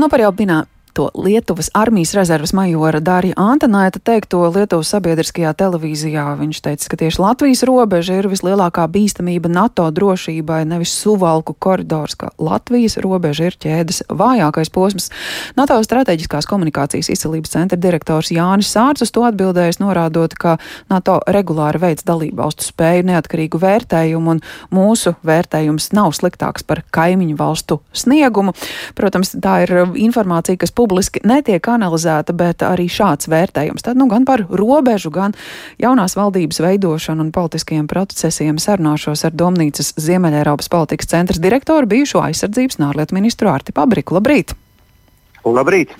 Nu, par jau minēju to Lietuvas armijas rezerves majora Dārija Antanaita teikto Lietuvas sabiedriskajā televīzijā. Viņš teica, ka tieši Latvijas robeža ir vislielākā bīstamība NATO drošībai, nevis suvalku koridors, ka Latvijas robeža ir ķēdes vājākais posms. NATO strateģiskās komunikācijas izcelības centra direktors Jānis Sārts uz to atbildējis, norādot, ka NATO regulāri veids dalību valstu spēju neatkarīgu vērtējumu un mūsu vērtējums nav sliktāks par kaimiņu valstu sniegumu. Protams, tā ir informācija, kas publiski netiek analizēta, bet arī šāds vērtējums. Tad nu gan par robežu, gan jaunās valdības veidošanu un politiskajiem procesiem sarunāšos ar Domnīcas Ziemeļeiropas politikas centras direktoru bijušo aizsardzības un ārlietu ministru Ārti Pabriku. Labrīt! Labrīt!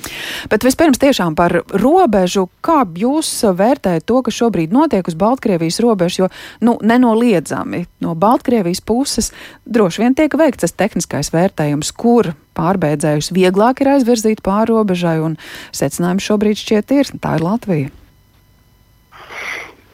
Bet vispirms tiešām par robežu. Kā jūs vērtējat to, kas šobrīd notiek uz Baltkrievijas robežas? Jo nu, nenoliedzami no Baltkrievijas puses droši vien tiek veikts tas tehniskais vērtējums, kur pārbēdzējus vieglāk ir aizvirzīt pārobežai, un secinājums šobrīd šķiet ir, tā ir Latvija.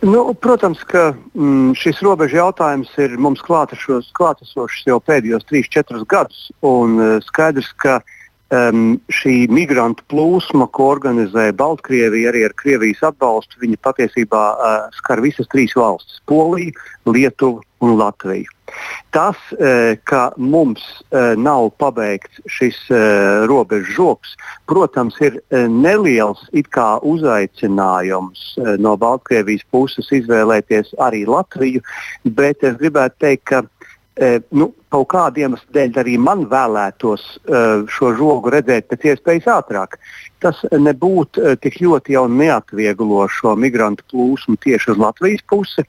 Nu, protams, ka mm, šis robežu jautājums ir mums klātesošs jau pēdējos 3-4 gadus. Un, uh, skaidrs, ka uh, um, šī migrantu plūsma, ko organizē Baltkrievija arī ar Krievijas atbalstu, viņa patiesībā uh, skar visas trīs valstis - Poliju, Lietuvu un Latviju. Tas, uh, ka mums uh, nav pabeigts šis uh, robežu žoks, protams, ir uh, neliels uzaicinājums uh, no Baltkrievijas puses izvēlēties arī Latviju, bet es gribētu teikt, ka E, nu, kaut kādiem dēļ arī man vēlētos uh, šo žogu redzēt pēc iespējas ātrāk. Tas nebūtu uh, tik ļoti jau neatvieglo šo migrantu plūsmu tieši uz Latvijas pusi,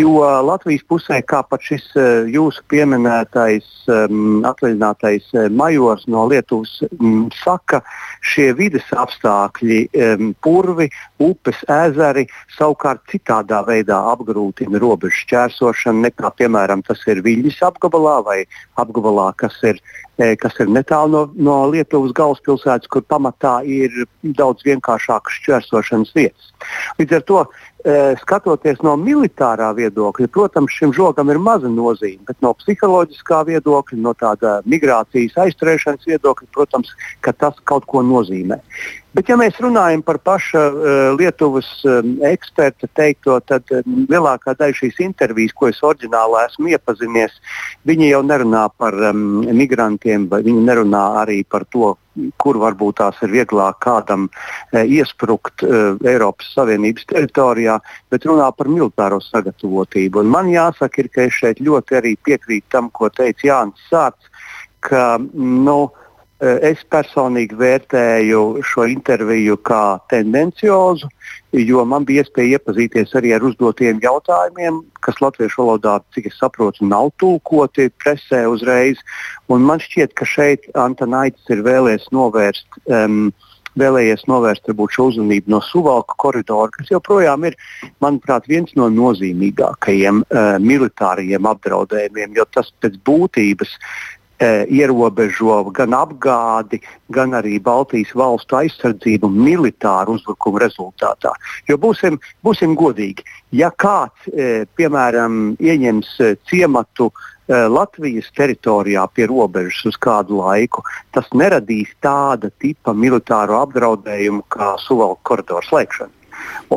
jo Latvijas pusē, kā pat šis uh, jūsu pieminētais um, atvaļinātais majors no Lietuvas um, saka, šie vides apstākļi, um, purvi, upes, ezeri savukārt citādā veidā apgrūtina robežu šķērsošanu nekā, piemēram, tas ir Viļņu Rīgas apgabalā vai apgabalā, kas ir, e, kas ir netālu no, no Lietuvas galvaspilsētas, kur pamatā ir daudz vienkāršākas šķērsošanas vietas. Līdz ar to skatoties no militārā viedokļa, protams, šim žogam ir maza nozīme, bet no psiholoģiskā viedokļa, no tāda migrācijas aizturēšanas viedokļa, protams, tas kaut ko nozīmē. Bet, ja mēs runājam par paša uh, Lietuvas um, eksperta teikto, tad um, lielākā daļa šīs intervijas, ko es oriģinālā esmu iepazinies, viņi jau nerunā par um, migrantiem, viņi nerunā arī par to, kur varbūt tās ir vieglāk kādam e, iesprukt e, Eiropas Savienības teritorijā, bet runā par militāro sagatavotību. Un man jāsaka, ir, ka es šeit ļoti arī piekrītu tam, ko teica Jānis Sārts, ka nu, e, es personīgi vērtēju šo interviju kā tendenciozu, jo man bija iespēja iepazīties arī ar uzdotiem jautājumiem, kas latviešu valodā, cik es saprotu, nav tulkoti presē uzreiz. Un man šķiet, ka šeit Antanaitis ir vēlējies novērst. Um, vēlējies novērst varbūt, šo uzmanību no suvalku koridora, kas joprojām ir, manuprāt, viens no nozīmīgākajiem uh, militārajiem apdraudējumiem, jo tas pēc būtības E, ierobežo gan apgādi, gan arī Baltijas valstu aizsardzību militāru uzbrukumu rezultātā. Jo būsim, būsim godīgi, ja kāds, e, piemēram, ieņems e, ciematu Latvijas teritorijā pie robežas uz kādu laiku, tas neradīs tāda tipa militāro apdraudējumu kā suvalku koridoru slēgšana.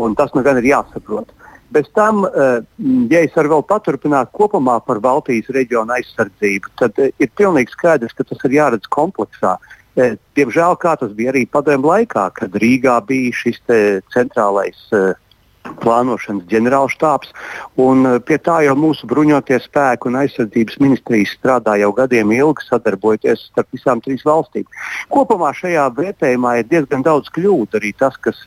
Un tas nu gan ir jāsaprot. Bez tam, eh, ja es varu vēl paturpināt kopumā par Baltijas reģionu aizsardzību, tad eh, ir pilnīgi skaidrs, ka tas ir jāredz kompleksā. Eh, diemžēl, kā tas bija arī padomju laikā, kad Rīgā bija šis centrālais plānošanas ģenerālštābs. Eh, pie tā jau mūsu bruņotie spēki un aizsardzības ministrijas strādā jau gadiem ilgi, sadarbojoties starp visām trīs valstīm. Kopumā šajā vērtējumā ir diezgan daudz kļūdu. Arī tas, kas,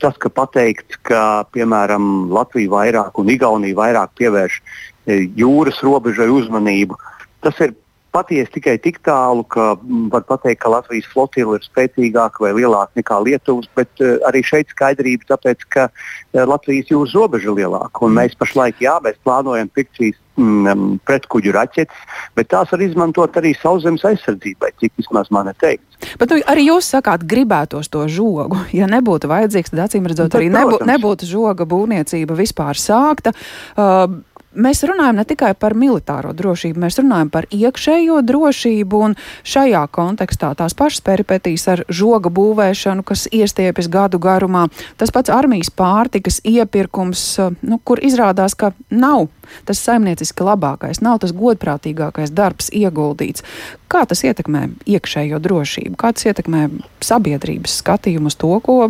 tas ka pateikts, ka piemēram Latvija vairāk un Igaunija vairāk pievērš eh, jūras robežai uzmanību. Tas ir patiesi tikai tik tālu, ka mm, var teikt, ka Latvijas flotile ir spēcīgāka vai lielāka nekā Lietuvas, bet uh, arī šeit skaidrība, tāpēc, ka uh, Latvijas jūras robeža ir lielāka. Un mēs pašlaik, jā, mēs plānojam pirkt šīs mm, pretkuģu raķetes, bet tās var izmantot arī sauszemes aizsardzībai, cik vismaz man ir teikts. Bet nu, arī jūs sakāt, gribētos to žogu. Ja nebūtu vajadzīgs, tad acīm redzot, arī nebū, nebūtu žoga būvniecība vispār sākta. Uh, mēs runājam ne tikai par militāro drošību, mēs runājam par iekšējo drošību, un šajā kontekstā tās pašas peripetīs ar žoga būvēšanu, kas iestiepjas gadu garumā, tas pats armijas pārtikas iepirkums, nu, kur izrādās, ka nav tas saimnieciski labākais, nav tas godprātīgākais darbs ieguldīts. Kā tas ietekmē iekšējo drošību, kā tas ietekmē sabiedrības skatījumu uz to, ko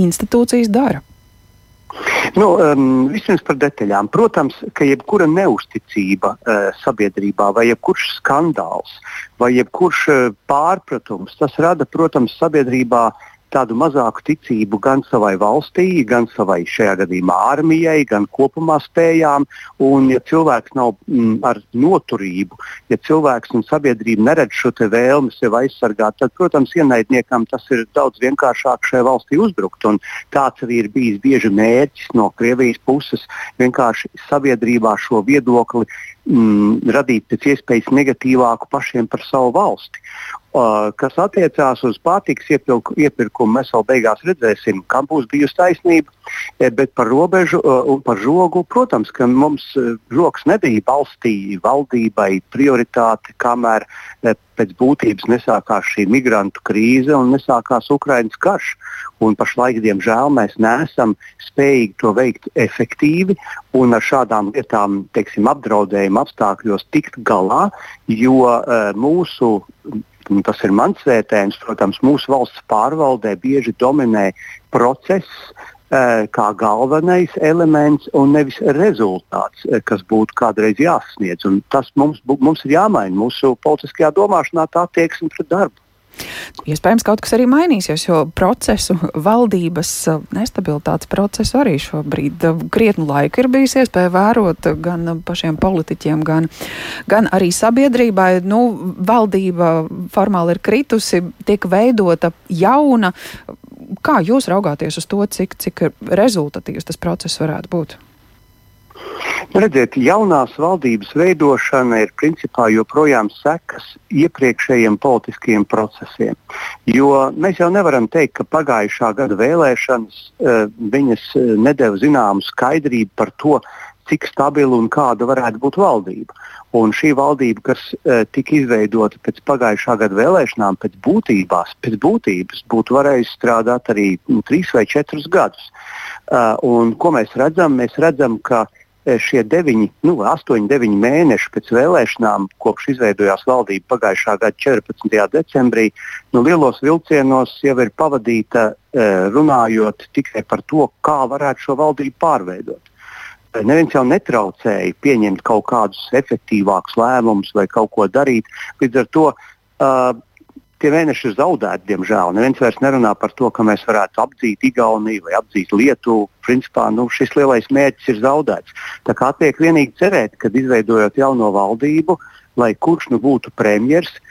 institūcijas dara? Nu, um, vispirms par detaļām. Protams, ka jebkura neusticība uh, sabiedrībā, vai jebkurš skandāls, vai jebkurš uh, pārpratums, tas rada, protams, sabiedrībā uh, tādu mazāku ticību gan savai valstī, gan savai šajā gadījumā armijai, gan kopumā spējām. Un, ja cilvēks nav mm, ar noturību, ja cilvēks un sabiedrība neredz šo vēlmi sevi aizsargāt, tad, protams, ienaidniekam tas ir daudz vienkāršāk šai valstī uzbrukt. Un tāds arī ir bijis bieži mērķis no Krievijas puses vienkārši sabiedrībā šo viedokli mm, radīt pēc iespējas negatīvāku pašiem par savu valsti. Uh, kas attiecās uz pārtikas iepirkumu, mēs vēl beigās redzēsim, kam būs bijusi taisnība. E, bet par robežu uh, un par žogu, protams, ka mums uh, žoks nebija valstī, valdībai prioritāte, kamēr e, pēc būtības nesākās šī migrantu krīze un nesākās Ukraiņas karš. Un pašlaik, diemžēl, mēs neesam spējīgi to veikt efektīvi un ar šādām lietām, teiksim, apdraudējuma apstākļos tikt galā, jo uh, mūsu tas ir mans vērtējums, protams, mūsu valsts pārvaldē bieži dominē process, kā galvenais elements un nevis rezultāts, eh, kas būtu kādreiz jāsasniedz. Un tas mums, mums ir jāmaina mūsu politiskajā domāšanā, tā attieksme pret darbu. Iespējams, kaut kas arī mainīsies, jo procesu, valdības nestabilitātes procesu arī šobrīd krietnu laiku ir bijis iespēja vērot gan pašiem politiķiem, gan, gan arī sabiedrībai. Nu, valdība formāli ir kritusi, tiek veidota jauna. Kā jūs raugāties uz to, cik, cik rezultatīvs tas process varētu būt? Redziet, jaunās valdības veidošana ir principā joprojām sekas iepriekšējiem politiskiem procesiem. Jo mēs jau nevaram teikt, ka pagājušā gada vēlēšanas uh, viņas uh, nedēva zināmu skaidrību par to, cik stabila un kāda varētu būt valdība. Un šī valdība, kas uh, tika izveidota pēc pagājušā gada vēlēšanām, pēc, būtībās, pēc būtības būtu varējusi strādāt arī nu, trīs vai četrus gadus. Uh, un, ko mēs redzam? Mēs redzam, ka E, šie deviņi, nu, astoņi, deviņi mēneši pēc vēlēšanām, kopš izveidojās valdība pagājušā gada 14. decembrī, nu, lielos vilcienos jau ir pavadīta e, runājot tikai par to, kā varētu šo valdību pārveidot. Neviens jau netraucēja pieņemt kaut kādus efektīvākus lēmumus vai kaut ko darīt. Līdz ar to uh, tie mēneši ir zaudēti, diemžēl. Neviens vairs nerunā par to, ka mēs varētu apdzīt Igauniju vai apdzīt Lietuvu. Principā nu, šis lielais mērķis ir zaudēts. Tā kā atliek vienīgi cerēt, ka izveidojot jauno valdību, lai kurš nu būtu premjerministrs,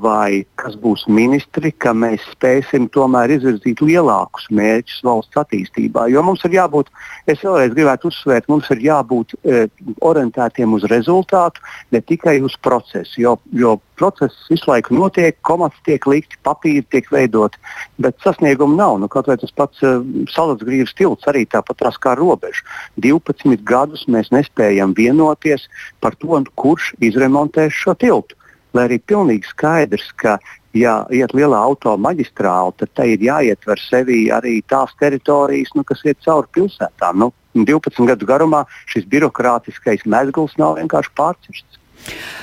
vai kas būs ministri, ka mēs spēsim tomēr izvirzīt lielākus mērķus valsts attīstībā. Jo mums ir jābūt, es vēlreiz gribētu uzsvērt, mums ir jābūt e, orientētiem uz rezultātu, ne tikai uz procesu. Jo, jo process visu laiku notiek, komats tiek likti, papīri tiek veidoti, bet sasniegumu nav. Nu, kaut vai tas pats e, salacgrīvs tilts arī tāpat tās kā robeža. 12 gadus mēs nespējam vienoties par to, kurš izremontēs šo tiltu lai arī pilnīgi skaidrs, ka, ja iet lielā automaģistrāla, tad tai ir jāietver sevī arī tās teritorijas, nu, kas iet cauri pilsētām. Nu, 12 gadu garumā šis birokrātiskais mezgls nav vienkārši pārcirsts.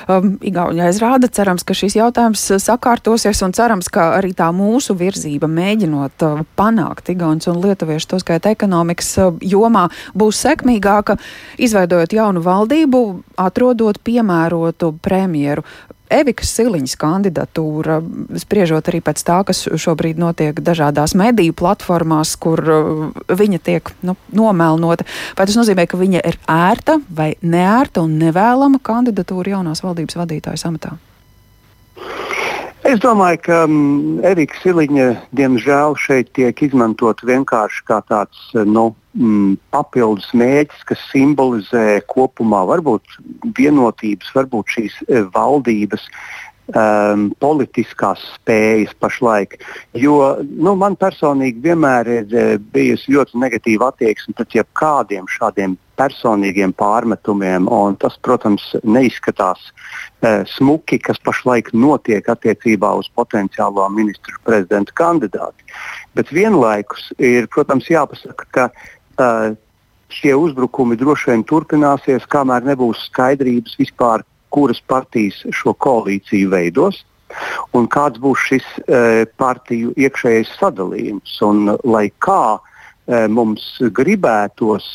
Um, Igaunija aizrāda, cerams, ka šis jautājums sakārtosies un cerams, ka arī tā mūsu virzība mēģinot uh, panākt Igaunas un Lietuviešu, to skaita ekonomikas uh, jomā, būs sekmīgāka, izveidojot jaunu valdību, atrodot piemērotu premjeru. Evikas Siliņas kandidatūra, spriežot arī pēc tā, kas šobrīd notiek dažādās mediju platformās, kur uh, viņa tiek nu, nomelnota, vai tas nozīmē, ka viņa ir ērta vai neērta un nevēlama kandidatūra jaunās valdības vadītājas amatā? Es domāju, ka um, Erika Siliņa, diemžēl, šeit tiek izmantot vienkārši kā tāds nu, mm, papildus mērķis, kas simbolizē kopumā varbūt vienotības, varbūt šīs e, valdības um, politiskās spējas pašlaik. Jo nu, man personīgi vienmēr ir uh, bijusi ļoti negatīva attieksme pret jebkādiem šādiem personīgiem pārmetumiem. Tas, protams, neizskatās uh, smuki, kas pašlaik notiek attiecībā uz potenciālo ministru prezidenta kandidātu. Bet vienlaikus ir, protams, jāpasaka, ka šie uzbrukumi droši vien turpināsies, kamēr nebūs skaidrības vispār, kuras partijas šo koalīciju veidos. Un kāds būs šis e, partiju iekšējais sadalījums? Un, lai kā mums gribētos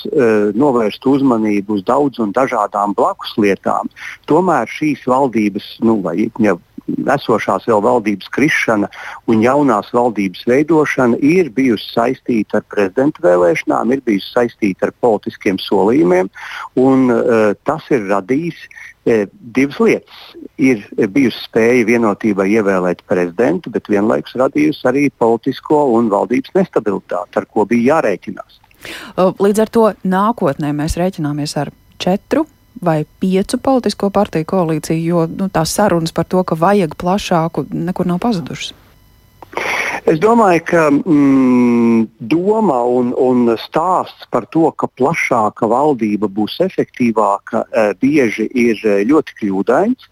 novērst uzmanību uz daudz un dažādām blakus lietām, tomēr šīs valdības, nu, vai ja esošās vēl valdības krišana un jaunās valdības veidošana ir bijusi saistīta ar prezidenta vēlēšanām, ir bijusi saistīta ar politiskiem solījumiem, un uh, tas ir radījis uh, divas lietas. Ir bijusi spēja vienotībai ievēlēt prezidentu, bet vienlaikus radījusi arī politisko un valdības nestabilitāti, ar ko bija jārēķinās. Līdz ar to nākotnē mēs rēķināmies ar četru vai piecu politisko partiju koalīciju, jo nu, tās sarunas par to, ka vajag plašāku, nekur nav pazudušas. Es domāju, ka mm, doma un, un stāsts par to, ka plašāka valdība būs efektīvāka, e, bieži ir e, ļoti kļūdains.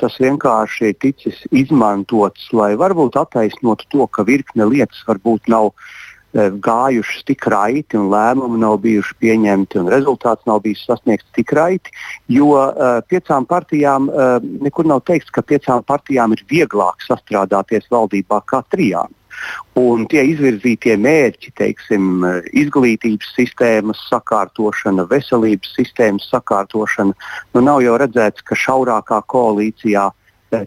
Tas vienkārši ir ticis izmantots, lai varbūt attaisnotu to, ka virkne lietas varbūt nav Eh, gājušas tik raiti un lēmumi nav bijuši pieņemti un rezultāts nav bijis sasniegts tik raiti, jo uh, piecām partijām uh, nekur nav teikts, ka piecām partijām ir vieglāk sastrādāties valdībā kā trijām. Un tie izvirzītie mērķi, teiksim, izglītības sistēmas sakārtošana, veselības sistēmas sakārtošana, nu nav jau redzēts, ka šaurākā koalīcijā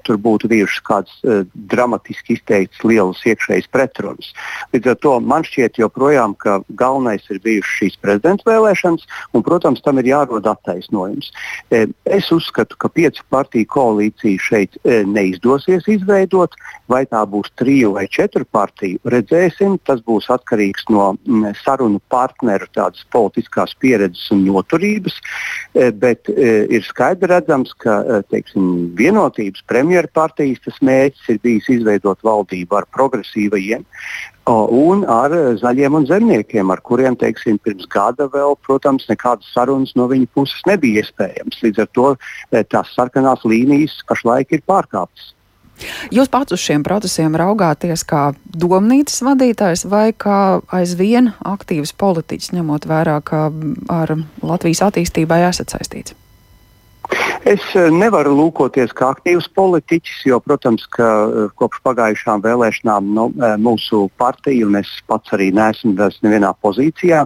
tur būtu bijušas kādas uh, dramatiski izteiktas lielas iekšējas pretrunas. Līdz ar to man šķiet joprojām, ka galvenais ir bijušas šīs prezidenta vēlēšanas, un, protams, tam ir jārod attaisnojums. E, es uzskatu, ka piecu partiju koalīciju šeit e, neizdosies izveidot, vai tā būs triju vai četru partiju. Redzēsim, tas būs atkarīgs no m, sarunu partneru tādas politiskās pieredzes un noturības, e, bet e, ir skaidri redzams, ka e, teiksim, vienotības premjerpartijas tas mērķis ir bijis izveidot valdību ar progresīvajiem un ar zaļiem un zemniekiem, ar kuriem teiksim, pirms gada vēl, protams, nekādas sarunas no viņa puses nebija iespējams. Līdz ar to e, tās sarkanās līnijas pašlaik ir pārkāptas. Jūs pats uz šiem procesiem raugāties kā domnīcas vadītājs vai kā aizvien aktīvs politiķis, ņemot vērā, ka ar Latvijas attīstībai esat saistīts? Es eh, nevaru lūkoties kā aktīvs politiķis, jo, protams, ka eh, kopš pagājušām vēlēšanām nu, eh, mūsu partija, un es pats arī neesmu vairs nevienā pozīcijā,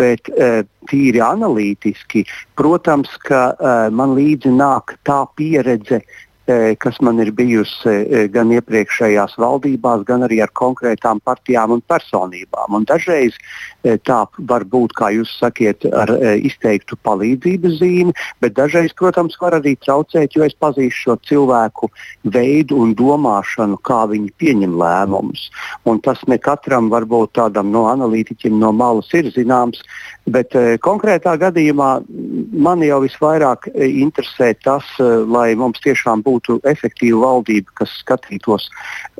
bet tīri analītiski, protams, ka man līdzi nāk tā pieredze, kas man ir bijusi gan iepriekšējās valdībās, gan arī ar konkrētām partijām un personībām. Un dažreiz tā var būt, kā jūs sakiet, ar izteiktu palīdzības zīmi, bet dažreiz, protams, var arī traucēt, jo es pazīstu šo cilvēku veidu un domāšanu, kā viņi pieņem lēmumus. Un tas ne katram, varbūt tādam no analītiķim no malas ir zināms, bet konkrētā gadījumā man jau visvairāk interesē tas, lai mums tiešām būtu būtu efektīva valdība, kas skatītos,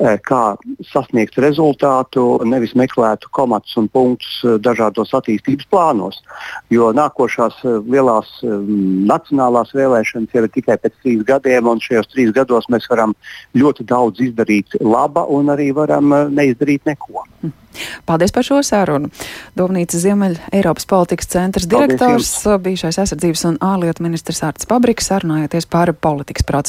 eh, kā sasniegt rezultātu, nevis meklētu komatus un punktus eh, dažādos attīstības plānos. Jo nākošās eh, lielās nacionālās vēlēšanas jau ir tikai pēc trīs gadiem, un šajos trīs gados mēs varam ļoti daudz izdarīt laba un arī varam neizdarīt neko. Paldies par šo sarunu. Domnīcas Ziemeļa Eiropas politikas centrs direktors, bijušais aizsardzības un ārlietu ministrs Ārts Pabriks, sarunājoties par politikas procesu.